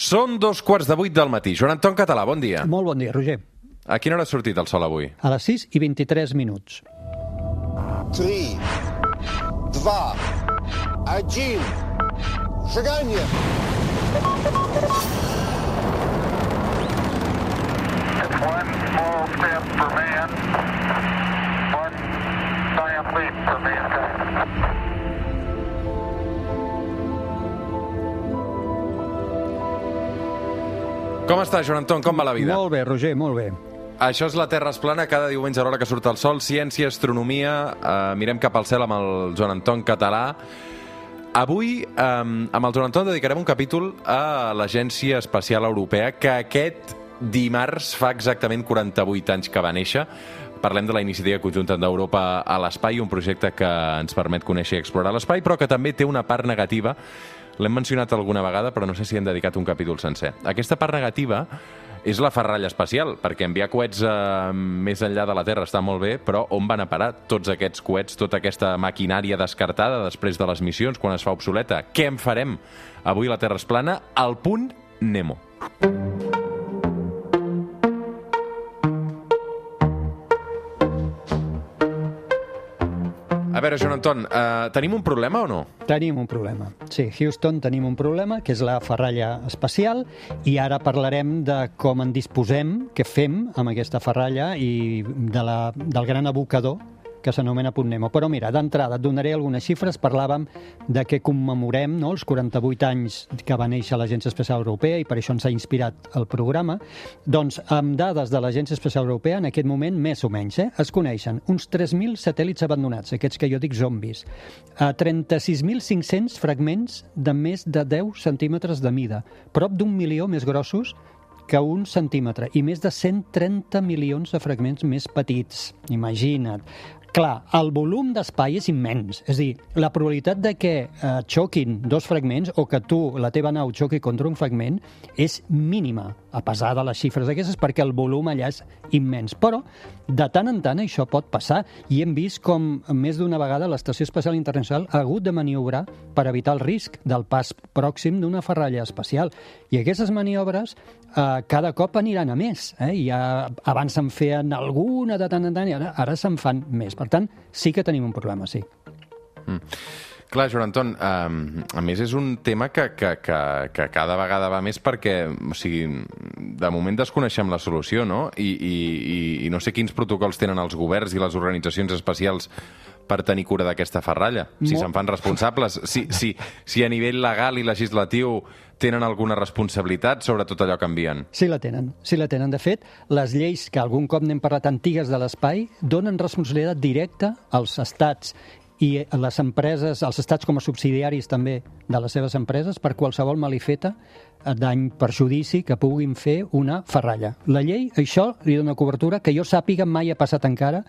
Són dos quarts de vuit del matí. Joan Anton Català, bon dia. Molt bon dia, Roger. A quina hora ha sortit el sol avui? A les 6 i 23 minuts. 3, 2, 1, seganya! One small step for man, one giant leap for man. Com està, Joan Anton? Com va la vida? Molt bé, Roger, molt bé. Això és la Terra es plana, cada diumenge a l'hora que surt el sol, ciència, astronomia, eh, mirem cap al cel amb el Joan Anton Català. Avui, eh, amb el Joan Anton, dedicarem un capítol a l'Agència Espacial Europea, que aquest dimarts fa exactament 48 anys que va néixer. Parlem de la iniciativa conjunta d'Europa a l'espai, un projecte que ens permet conèixer i explorar l'espai, però que també té una part negativa. L'hem mencionat alguna vegada, però no sé si hem dedicat un capítol sencer. Aquesta part negativa és la ferralla espacial, perquè enviar coets eh, més enllà de la Terra està molt bé, però on van a parar tots aquests coets, tota aquesta maquinària descartada després de les missions, quan es fa obsoleta? Què en farem? Avui la Terra és plana, al punt Nemo. A veure, Joan Anton, eh, tenim un problema o no? Tenim un problema. Sí, Houston tenim un problema, que és la ferralla espacial, i ara parlarem de com en disposem, què fem amb aquesta ferralla i de la, del gran abocador que s'anomena Punt Nemo. Però mira, d'entrada et donaré algunes xifres. Parlàvem de que commemorem no, els 48 anys que va néixer l'Agència Espacial Europea i per això ens ha inspirat el programa. Doncs amb dades de l'Agència Espacial Europea, en aquest moment, més o menys, eh, es coneixen uns 3.000 satèl·lits abandonats, aquests que jo dic zombis, a 36.500 fragments de més de 10 centímetres de mida, prop d'un milió més grossos que un centímetre i més de 130 milions de fragments més petits. Imagina't. Clar, el volum d'espai és immens. És a dir, la probabilitat de que eh, xoquin dos fragments o que tu, la teva nau, xoqui contra un fragment és mínima, a pesar de les xifres aquestes, perquè el volum allà és immens. Però, de tant en tant, això pot passar. I hem vist com més d'una vegada l'Estació Espacial Internacional ha hagut de maniobrar per evitar el risc del pas pròxim d'una ferralla espacial. I aquestes maniobres eh, cada cop aniran a més. Eh? I ja, abans se'n feien alguna de tant en tant i ara, ara se'n fan més. Per tant, sí que tenim un problema, sí. Clar, Joan Anton, um, a més és un tema que, que, que, que cada vegada va més perquè, o sigui, de moment desconeixem la solució, no? I, i, i- no sé quins protocols tenen els governs i les organitzacions espacials per tenir cura d'aquesta ferralla, si se'n fan responsables, si, si, si a nivell legal i legislatiu tenen alguna responsabilitat sobre tot allò que envien. Sí la tenen, sí la tenen. De fet, les lleis que algun cop n'hem parlat antigues de l'espai donen responsabilitat directa als estats i les empreses, els estats com a subsidiaris també de les seves empreses per qualsevol malifeta, dany, perjudici que puguin fer una ferralla. La llei, això li dona cobertura, que jo sàpiga mai ha passat encara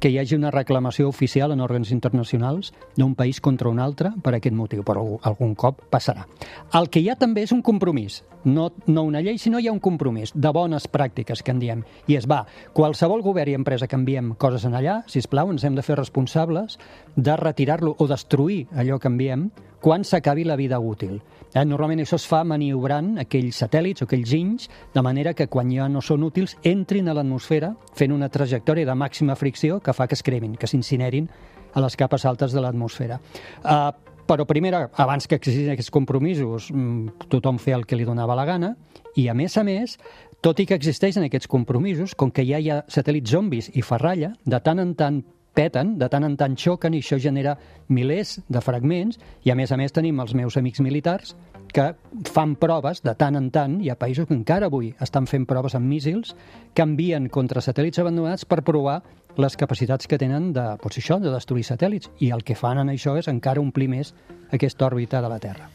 que hi hagi una reclamació oficial en òrgans internacionals d'un país contra un altre per aquest motiu, però algun cop passarà. El que hi ha també és un compromís, no, no una llei, sinó hi ha un compromís de bones pràctiques que en diem. I és, va, qualsevol govern i empresa que enviem coses en allà, si plau, ens hem de fer responsables de retirar-lo o destruir allò que enviem quan s'acabi la vida útil. Eh? Normalment això es fa maniobrant aquells satèl·lits o aquells ginys, de manera que quan ja no són útils entrin a l'atmosfera fent una trajectòria de màxima fricció que fa que es cremin, que s'incinerin a les capes altes de l'atmosfera. Uh, però primera, abans que existissin aquests compromisos, mm, tothom feia el que li donava la gana, i a més a més, tot i que existeixen aquests compromisos, com que ja hi ha satèl·lits zombis i ferralla, de tant en tant peten, de tant en tant xoquen i això genera milers de fragments i a més a més tenim els meus amics militars que fan proves de tant en tant, hi ha països que encara avui estan fent proves amb míssils que envien contra satèl·lits abandonats per provar les capacitats que tenen de, doncs això, de destruir satèl·lits i el que fan en això és encara omplir més aquesta òrbita de la Terra.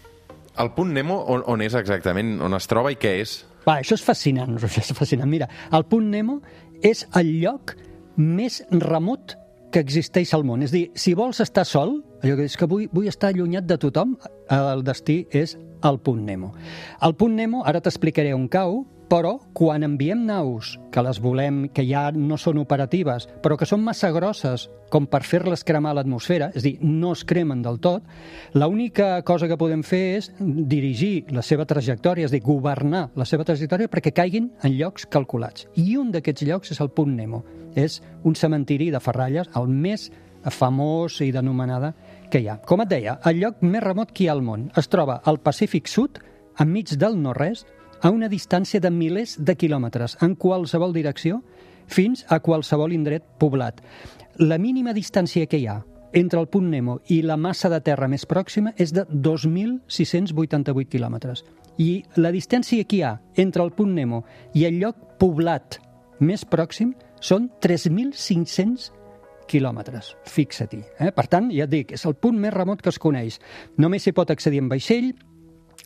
El punt Nemo, on, on és exactament? On es troba i què és? Va, això és fascinant, Roger, és fascinant. Mira, el punt Nemo és el lloc més remot que existeix al món. És dir, si vols estar sol, allò que dius que vull, vull estar allunyat de tothom, el destí és el punt Nemo. El punt Nemo, ara t'explicaré on cau, Però quan enviem naus que les volem, que ja no són operatives, però que són massa grosses com per fer-les cremar a l'atmosfera, és a dir, no es cremen del tot, l'única cosa que podem fer és dirigir la seva trajectòria, és a dir, governar la seva trajectòria perquè caiguin en llocs calculats. I un d'aquests llocs és el punt Nemo. És un cementiri de ferralles, el més famós i d'anomenada que hi ha. Com et deia, el lloc més remot que hi ha al món es troba al Pacífic Sud, enmig del no-res, a una distància de milers de quilòmetres, en qualsevol direcció, fins a qualsevol indret poblat. La mínima distància que hi ha entre el punt Nemo i la massa de terra més pròxima és de 2.688 quilòmetres. I la distància que hi ha entre el punt Nemo i el lloc poblat més pròxim són 3.500 quilòmetres. Fixa-t'hi. Eh? Per tant, ja et dic, és el punt més remot que es coneix. Només s'hi pot accedir en vaixell,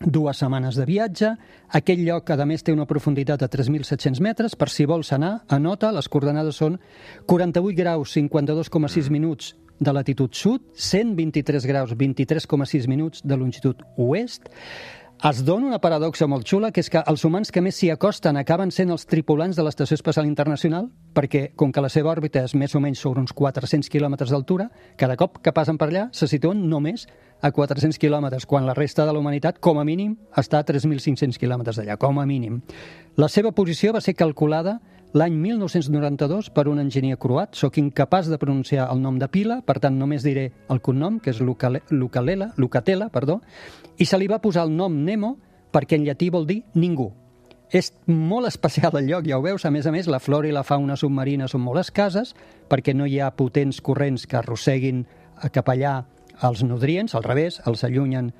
dues setmanes de viatge. Aquell lloc, a més, té una profunditat de 3.700 metres. Per si vols anar, anota, les coordenades són 48 graus 52,6 minuts de latitud sud, 123 graus 23,6 minuts de longitud oest. Es dona una paradoxa molt xula, que és que els humans que més s'hi acosten acaben sent els tripulants de l'Estació Espacial Internacional, perquè, com que la seva òrbita és més o menys sobre uns 400 quilòmetres d'altura, cada cop que passen per allà se situen només a 400 quilòmetres, quan la resta de la humanitat, com a mínim, està a 3.500 quilòmetres d'allà, com a mínim. La seva posició va ser calculada l'any 1992 per un enginyer croat. Soc incapaç de pronunciar el nom de pila, per tant només diré el cognom, que és Lucale, Lucalela, Lucatela, perdó, i se li va posar el nom Nemo perquè en llatí vol dir ningú. És molt especial el lloc, ja ho veus. A més a més, la flora i la fauna submarina són molt escases perquè no hi ha potents corrents que arrosseguin cap allà els nutrients, al revés, els allunyen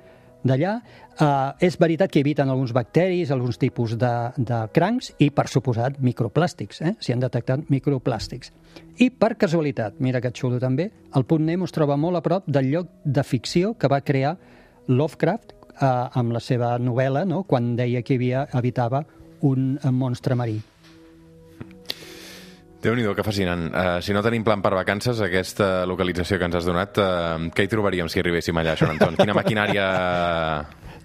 d'allà. Uh, és veritat que eviten alguns bacteris, alguns tipus de, de crancs i, per suposat, microplàstics. Eh? S'hi han detectat microplàstics. I, per casualitat, mira que xulo també, el punt Nemo es troba molt a prop del lloc de ficció que va crear Lovecraft uh, amb la seva novel·la, no? quan deia que havia, habitava un monstre marí. Déu-n'hi-do, que fascinant. Uh, si no tenim plan per vacances, aquesta localització que ens has donat, uh, què hi trobaríem si arribéssim allà, Joan Anton? Quina maquinària...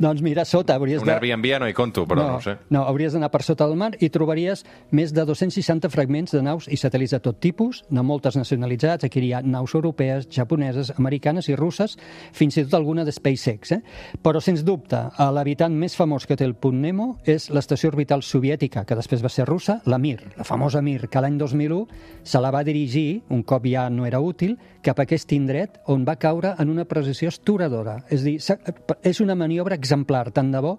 Doncs mira, sota hauries Un de... Airbnb no hi conto, però no, no sé. No, hauries d'anar per sota del mar i trobaries més de 260 fragments de naus i satèl·lits de tot tipus, de moltes nacionalitzats. Aquí hi ha naus europees, japoneses, americanes i russes, fins i tot alguna de SpaceX. Eh? Però, sens dubte, l'habitant més famós que té el punt Nemo és l'estació orbital soviètica, que després va ser russa, la Mir, la famosa Mir, que l'any 2001 se la va dirigir, un cop ja no era útil, cap a aquest indret on va caure en una precisió estoradora. És dir, s'ha- és una maniobra exemplar, tant de bo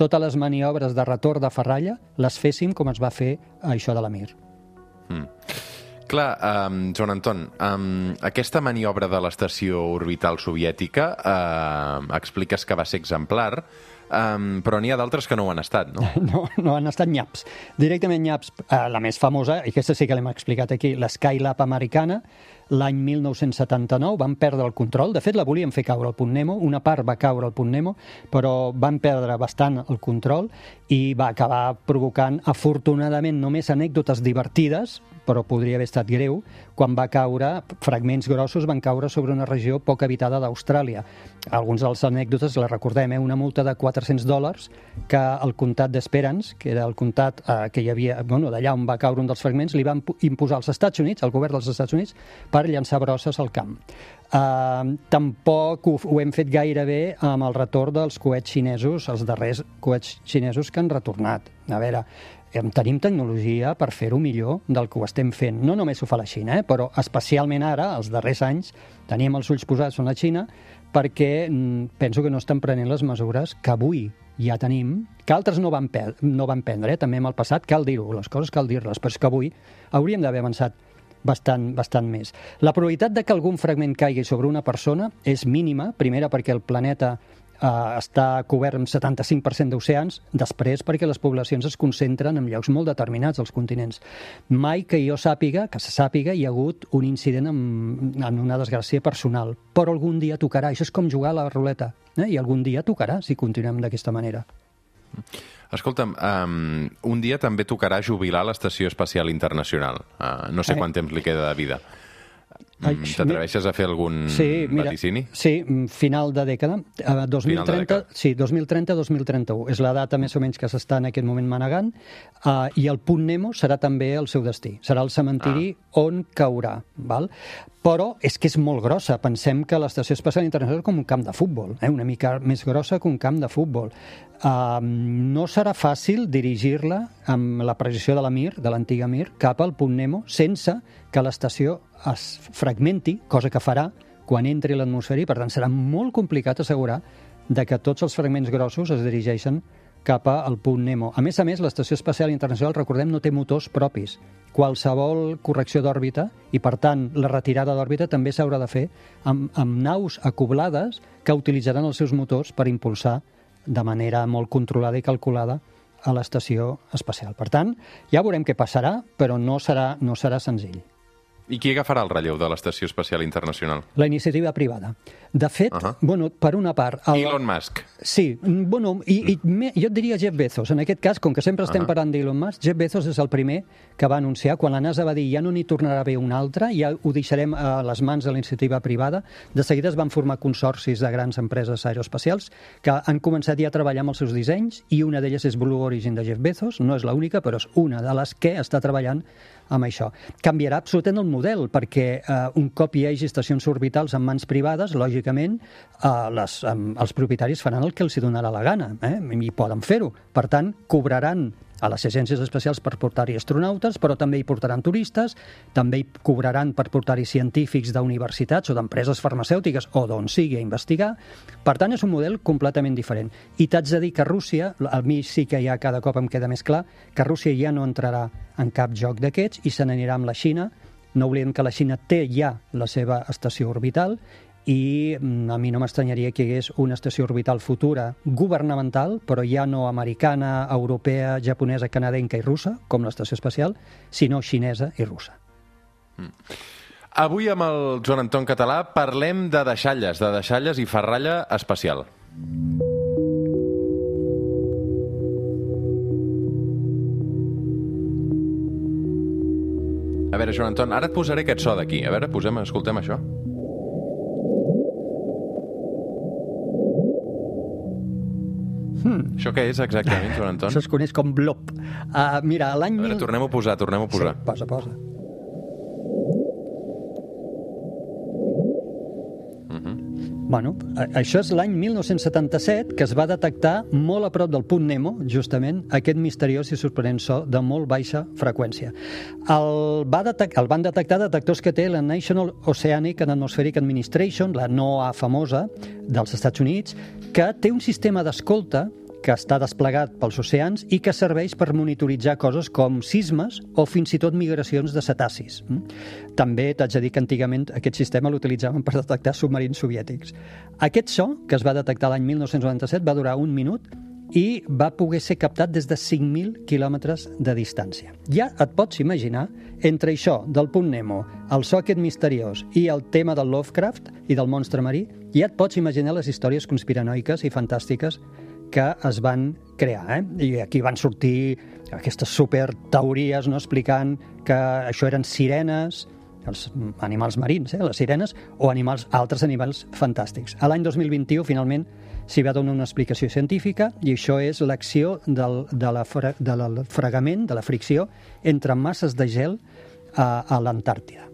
totes les maniobres de retorn de ferralla les féssim com es va fer això de la Mir. Clar, um, Joan Anton, um, aquesta maniobra de l'estació orbital soviètica uh, expliques que va ser exemplar, um, però n'hi ha d'altres que no ho han estat, no? No, no han estat nyaps. Directament nyaps, eh, la més famosa, i aquesta sí que l'hem explicat aquí, la Skylab americana, l'any 1979 van perdre el control. De fet, la volien fer caure al punt Nemo, una part va caure al punt Nemo, però van perdre bastant el control i va acabar provocant, afortunadament, només anècdotes divertides, però podria haver estat greu, quan va caure, fragments grossos van caure sobre una regió poc habitada d'Austràlia. Alguns dels anècdotes les recordem, eh? una multa de 400 dòlars que el comtat d'Esperance, que era el comtat eh, que hi havia, bueno, d'allà on va caure un dels fragments, li van imposar als Estats Units, al govern dels Estats Units, per llançar brosses al camp. Uh, tampoc ho, ho hem fet gaire bé amb el retorn dels coets xinesos, els darrers coets xinesos que han retornat. A veure, tenim tecnologia per fer-ho millor del que ho estem fent. No només ho fa la Xina, eh? però especialment ara, els darrers anys, teníem els ulls posats en la Xina perquè mm, penso que no estan prenent les mesures que avui ja tenim, que altres no van, no van prendre, eh? també en el passat, cal dir-ho, les coses cal dir-les, però és que avui hauríem d'haver avançat bastant, bastant més. La probabilitat de que algun fragment caigui sobre una persona és mínima, primera perquè el planeta eh, està cobert amb 75% d'oceans, després perquè les poblacions es concentren en llocs molt determinats dels continents. Mai que jo sàpiga, que se sàpiga, hi ha hagut un incident amb, en una desgràcia personal, però algun dia tocarà. Això és com jugar a la ruleta, eh? i algun dia tocarà si continuem d'aquesta manera. Escolta'm, um, un dia també tocarà jubilar l'Estació Espacial Internacional. Uh, no sé Eh. quant temps li queda de vida. Mm, T'atreveixes a fer algun Sí, mira, vaticini? sí, mm, final de dècada. Eh, 2030, dècada. sí, 2030-2031. És la data més o menys que s'està en aquest moment manegant. Uh, I el punt Nemo serà també el seu destí. Serà el cementiri ah. on caurà. Val? Però és que és molt grossa. Pensem que l'Estació Espacial Internacional és com un camp de futbol, eh? una mica més grossa que un camp de futbol. Uh, no serà fàcil dirigir-la amb la precisió de la Mir, de l'antiga Mir, cap al punt Nemo, sense que l'estació es fragmenti, cosa que farà quan entri a l'atmosfera i, per tant, serà molt complicat assegurar de que tots els fragments grossos es dirigeixen cap al punt Nemo. A més a més, l'Estació Espacial Internacional, recordem, no té motors propis. Qualsevol correcció d'òrbita, i per tant la retirada d'òrbita també s'haurà de fer amb, amb naus acoblades que utilitzaran els seus motors per impulsar de manera molt controlada i calculada a l'estació espacial. Per tant, ja veurem què passarà, però no serà, no serà senzill. I qui agafarà el relleu de l'Estació Espacial Internacional? La iniciativa privada. De fet, uh. -huh. bueno, per una part... El... Elon Musk. Sí, bueno, i, i me, jo et diria Jeff Bezos. En aquest cas, com que sempre estem Ahà. parlant d'Elon Musk, Jeff Bezos és el primer que va anunciar, quan la NASA va dir ja no n'hi tornarà a haver un altre, ja ho deixarem a les mans de la iniciativa privada, de seguida es van formar consorcis de grans empreses aeroespacials que han començat ja a treballar amb els seus dissenys i una d'elles és Blue Origin de Jeff Bezos, no és l'única, però és una de les que està treballant amb això. Canviarà absolutament el model, perquè eh, un cop hi hagi estacions orbitals en mans privades, lògicament, eh, les, eh, els propietaris faran el que els donarà la gana, eh? i poden fer-ho. Per tant, cobraran a les agències espacials per portar-hi astronautes, però també hi portaran turistes, també hi cobraran per portar-hi científics d'universitats o d'empreses farmacèutiques o d'on sigui a investigar. Per tant, és un model completament diferent. I t'haig de dir que Rússia, a mi sí que ja cada cop em queda més clar, que Rússia ja no entrarà en cap joc d'aquests i se n'anirà amb la Xina. No oblidem que la Xina té ja la seva estació orbital i mm, a mi no m'estranyaria que hi hagués una estació orbital futura governamental, però ja no americana, europea, japonesa, canadenca i russa, com l'estació espacial, sinó xinesa i russa. Avui amb el Joan Anton Català parlem de deixalles, de deixalles i ferralla espacial. A veure, Joan Anton, ara et posaré aquest so d'aquí. A veure, posem, escoltem això. Hmm. Això què és exactament, Joan Anton? Això es coneix com blob. Uh, mira, l'any... A veure, tornem-ho a posar, tornem-ho a posar. Sí, posa, posa. Bueno, això és l'any 1977 que es va detectar molt a prop del punt Nemo, justament, aquest misteriós i sorprenent so de molt baixa freqüència. El, va detec el van detectar detectors que té la National Oceanic and Atmospheric Administration, la NOAA famosa dels Estats Units, que té un sistema d'escolta que està desplegat pels oceans i que serveix per monitoritzar coses com sismes o fins i tot migracions de cetacis. Mm? També t'haig de dir que antigament aquest sistema l'utilitzaven per detectar submarins soviètics. Aquest so, que es va detectar l'any 1997, va durar un minut i va poder ser captat des de 5.000 quilòmetres de distància. Ja et pots imaginar, entre això del punt Nemo, el so aquest misteriós i el tema del Lovecraft i del monstre marí, ja et pots imaginar les històries conspiranoiques i fantàstiques que es van crear. Eh? I aquí van sortir aquestes super teories no? explicant que això eren sirenes, els animals marins, eh? les sirenes, o animals, altres animals fantàstics. A l'any 2021, finalment, s'hi va donar una explicació científica i això és l'acció del, de la, del fregament, de la fricció, entre masses de gel a, a l'Antàrtida.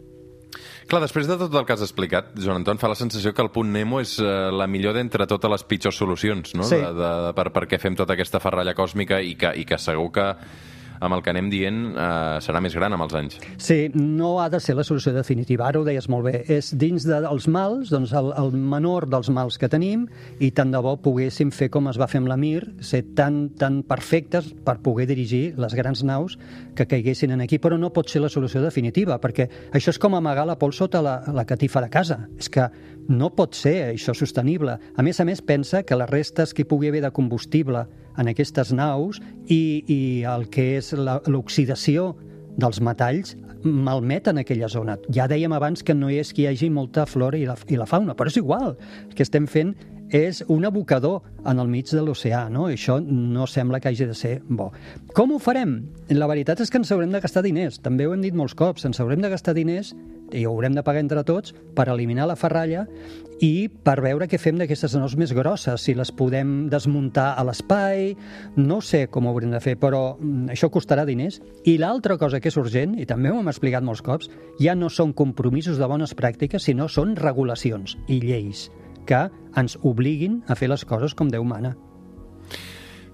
Clar, després de tot el que has explicat, Joan Anton, fa la sensació que el punt Nemo és eh, la millor d'entre totes les pitjors solucions, no? Sí. De, de, per, perquè fem tota aquesta ferralla còsmica i que, i que segur que amb el que anem dient eh, serà més gran amb els anys. Sí, no ha de ser la solució definitiva, ara ho deies molt bé. És dins dels mals, doncs el, el menor dels mals que tenim, i tant de bo poguéssim fer com es va fer amb la Mir, ser tan, tan perfectes per poder dirigir les grans naus que caiguessin en aquí, però no pot ser la solució definitiva, perquè això és com amagar la pols sota la, la catifa de casa. És que no pot ser això sostenible. A més a més, pensa que les restes que hi pugui haver de combustible en aquestes naus i, i el que és l'oxidació dels metalls malmeten aquella zona. Ja dèiem abans que no és que hi hagi molta flora i la, i la fauna, però és igual. El que estem fent és un abocador en el mig de l'oceà, no? Això no sembla que hagi de ser bo. Com ho farem? La veritat és que ens haurem de gastar diners. També ho hem dit molts cops. Ens haurem de gastar diners i ho haurem de pagar entre tots per eliminar la ferralla i per veure què fem d'aquestes naus més grosses, si les podem desmuntar a l'espai, no sé com ho haurem de fer, però mm, això costarà diners. I l'altra cosa que és urgent, i també ho hem explicat molts cops, ja no són compromisos de bones pràctiques, sinó són regulacions i lleis que ens obliguin a fer les coses com Déu mana.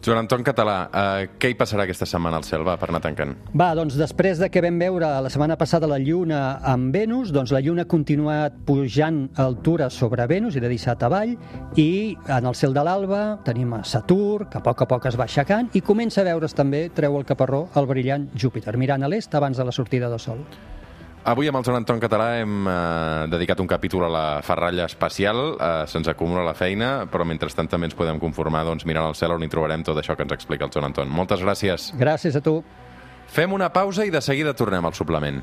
Joan Anton Català, eh, què hi passarà aquesta setmana al cel? Va, per anar tancant. Va, doncs després de que vam veure la setmana passada la Lluna amb Venus, doncs la Lluna ha continuat pujant altura sobre Venus i de dissat avall, i en el cel de l'alba tenim a Saturn, que a poc a poc es va aixecant, i comença a veure's també, treu el caparró, el brillant Júpiter, mirant a l'est abans de la sortida del Sol. Avui amb el Joan Anton Català hem eh, dedicat un capítol a la ferralla espacial, eh, se'ns acumula la feina, però mentrestant també ens podem conformar doncs, mirant al cel on hi trobarem tot això que ens explica el Joan Anton. Moltes gràcies. Gràcies a tu. Fem una pausa i de seguida tornem al suplement.